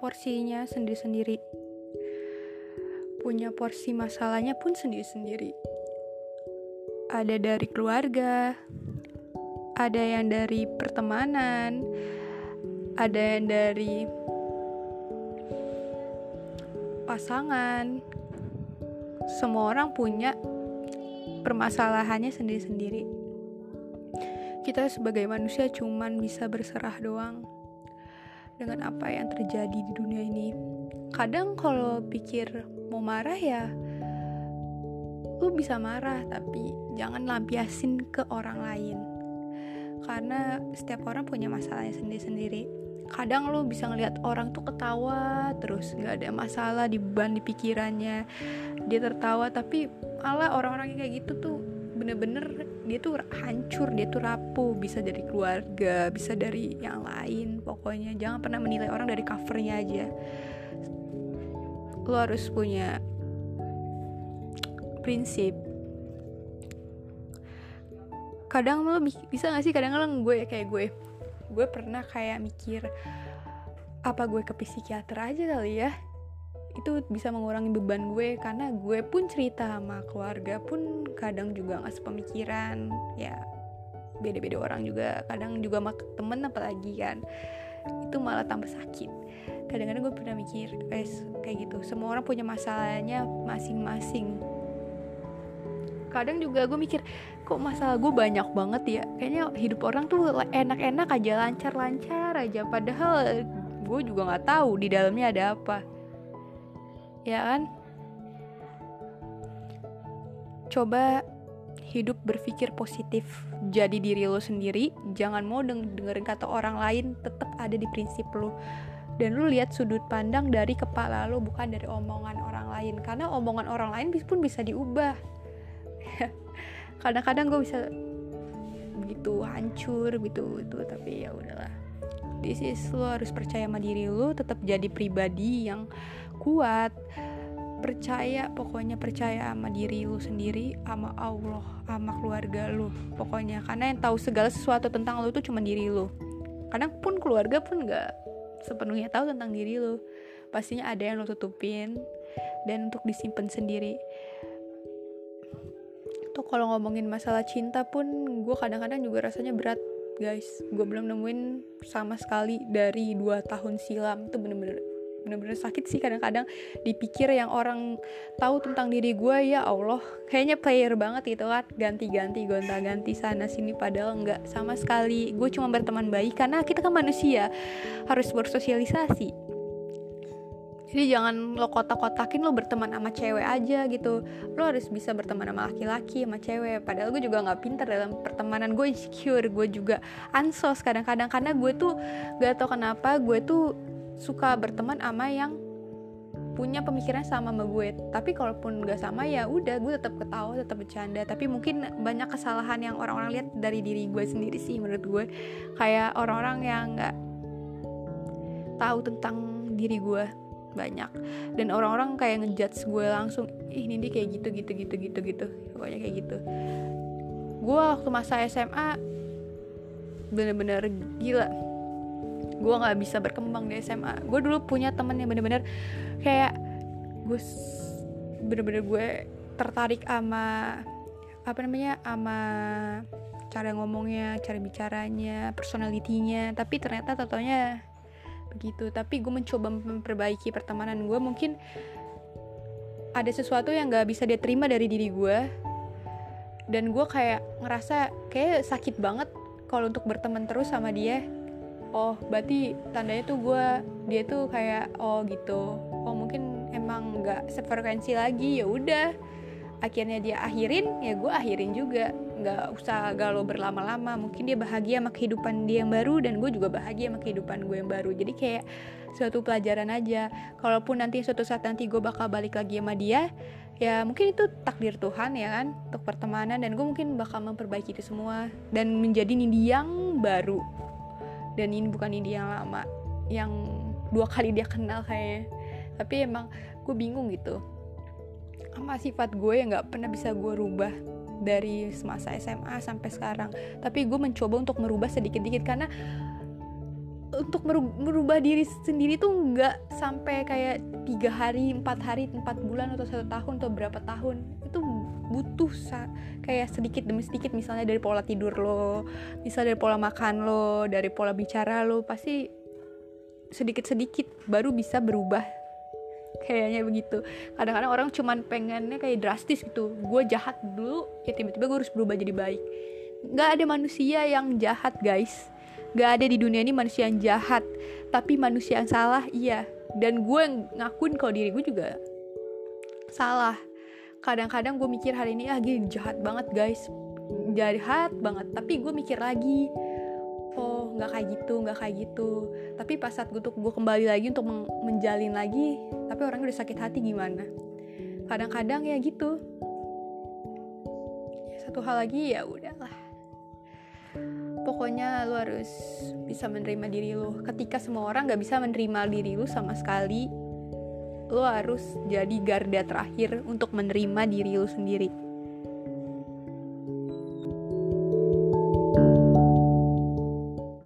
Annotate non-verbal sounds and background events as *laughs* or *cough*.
porsinya sendiri-sendiri. Punya porsi masalahnya pun sendiri-sendiri. Ada dari keluarga ada yang dari pertemanan ada yang dari pasangan. Semua orang punya permasalahannya sendiri-sendiri. Kita sebagai manusia cuman bisa berserah doang dengan apa yang terjadi di dunia ini. Kadang kalau pikir mau marah ya lu bisa marah tapi jangan lampiasin ke orang lain. Karena setiap orang punya masalahnya sendiri-sendiri. Kadang lu bisa ngeliat orang tuh ketawa terus nggak ada masalah di beban di pikirannya. Dia tertawa tapi malah orang-orang kayak gitu tuh bener-bener dia tuh hancur dia tuh rapuh bisa dari keluarga bisa dari yang lain. Pokoknya jangan pernah menilai orang dari covernya aja. Lo harus punya prinsip. Kadang lo bisa gak sih? Kadang-kadang gue kayak gue. Gue pernah kayak mikir apa gue ke psikiater aja kali ya itu bisa mengurangi beban gue karena gue pun cerita sama keluarga pun kadang juga nggak sepemikiran. Ya beda-beda orang juga kadang juga sama temen apalagi kan. Itu malah tambah sakit. Kadang-kadang gue pernah mikir guys kayak gitu. Semua orang punya masalahnya masing-masing. Kadang juga gue mikir kok masalah gue banyak banget ya? Kayaknya hidup orang tuh enak-enak aja lancar-lancar aja. Padahal gue juga nggak tahu di dalamnya ada apa ya kan? Coba hidup berpikir positif. Jadi diri lo sendiri jangan mau deng dengerin kata orang lain tetap ada di prinsip lo. Dan lu lihat sudut pandang dari kepala lo bukan dari omongan orang lain. Karena omongan orang lain pun bisa diubah. *laughs* Kadang-kadang gue bisa begitu hancur gitu itu tapi ya udahlah this is lo harus percaya sama diri lo tetap jadi pribadi yang kuat. Percaya pokoknya percaya sama diri lu sendiri sama Allah sama keluarga lu pokoknya. Karena yang tahu segala sesuatu tentang lu itu cuma diri lu kadang pun keluarga pun nggak sepenuhnya tahu tentang diri lu pastinya ada yang lu tutupin dan untuk disimpan sendiri. Tuh kalau ngomongin masalah cinta pun gue kadang-kadang juga rasanya berat guys gue belum nemuin sama sekali dari dua tahun silam. Tuh bener-bener bener-bener sakit sih kadang-kadang dipikir yang orang tahu tentang diri gue ya Allah. Kayaknya player banget gitu kan. Ganti-ganti gonta-ganti sana sini padahal nggak sama sekali. Gue cuma berteman baik karena kita kan manusia. Harus bersosialisasi jadi jangan lo kotak-kotakin lo berteman sama cewek aja gitu. Lo harus bisa berteman sama laki-laki sama cewek. Padahal gue juga nggak pinter dalam pertemanan. Gue insecure gue juga ansos kadang-kadang. Karena gue tuh gak tau kenapa gue tuh suka berteman sama yang punya pemikiran sama sama gue. Tapi kalaupun gak sama ya udah gue tetap ketawa tetap bercanda. Tapi mungkin banyak kesalahan yang orang-orang lihat dari diri gue sendiri sih menurut gue. Kayak orang-orang yang nggak tahu tentang diri gue banyak. Dan orang-orang kayak ngejudge gue langsung Ih, ini dia kayak gitu gitu gitu gitu gitu. Pokoknya kayak gitu. Gue waktu masa SMA bener-bener gila. Gue nggak bisa berkembang di SMA gue dulu punya temen yang bener-bener kayak gue bener-bener gue tertarik sama apa namanya sama cara ngomongnya cara bicaranya personalitinya tapi ternyata totalnya begitu tapi gue mencoba memperbaiki pertemanan gue mungkin ada sesuatu yang gak bisa dia terima dari diri gue dan gue kayak ngerasa kayak sakit banget kalau untuk berteman terus sama dia. Oh berarti tandanya tuh gue dia tuh kayak oh gitu. Oh mungkin emang nggak sefrekuensi lagi. Ya udah. Akhirnya dia akhirin ya gue akhirin juga nggak usah galau berlama-lama. Mungkin dia bahagia sama kehidupan dia yang baru dan gue juga bahagia sama kehidupan gue yang baru. Jadi kayak suatu pelajaran aja. Kalaupun nanti suatu saat nanti gue bakal balik lagi sama dia ya mungkin itu takdir Tuhan ya kan? Untuk pertemanan dan gue mungkin bakal memperbaiki itu semua dan menjadi Nindi yang baru. Dan ini bukan Nindi yang lama yang dua kali dia kenal kayaknya. Tapi emang gue bingung gitu. Sama sifat gue yang nggak pernah bisa gue rubah dari semasa SMA sampai sekarang. Tapi gue mencoba untuk merubah sedikit-sedikit karena untuk merubah diri sendiri tuh nggak sampai kayak tiga hari empat hari empat bulan atau satu tahun atau berapa tahun. Itu butuh sa kayak sedikit demi sedikit. Misalnya dari pola tidur lo misalnya dari pola makan lo dari pola bicara lo pasti sedikit sedikit baru bisa berubah kayaknya begitu. Kadang-kadang orang cuman pengennya kayak drastis gitu. Gue jahat dulu ya tiba-tiba gue harus berubah jadi baik. Nggak ada manusia yang jahat guys. Gak ada di dunia ini manusia yang jahat Tapi manusia yang salah iya. Dan gue ngakuin kalau diri gue juga Salah. Kadang-kadang gue mikir hari ini Ah gini jahat banget guys. Jahat banget Tapi gue mikir lagi Oh gak kayak gitu Gak kayak gitu. Tapi pas saat gue, gue kembali lagi Untuk menjalin lagi Tapi orangnya udah sakit hati gimana? Kadang-kadang ya gitu. Satu hal lagi ya udahlah. Pokoknya lu harus bisa menerima diri lu. Ketika semua orang gak bisa menerima diri lu sama sekali lu harus jadi garda terakhir untuk menerima diri lu sendiri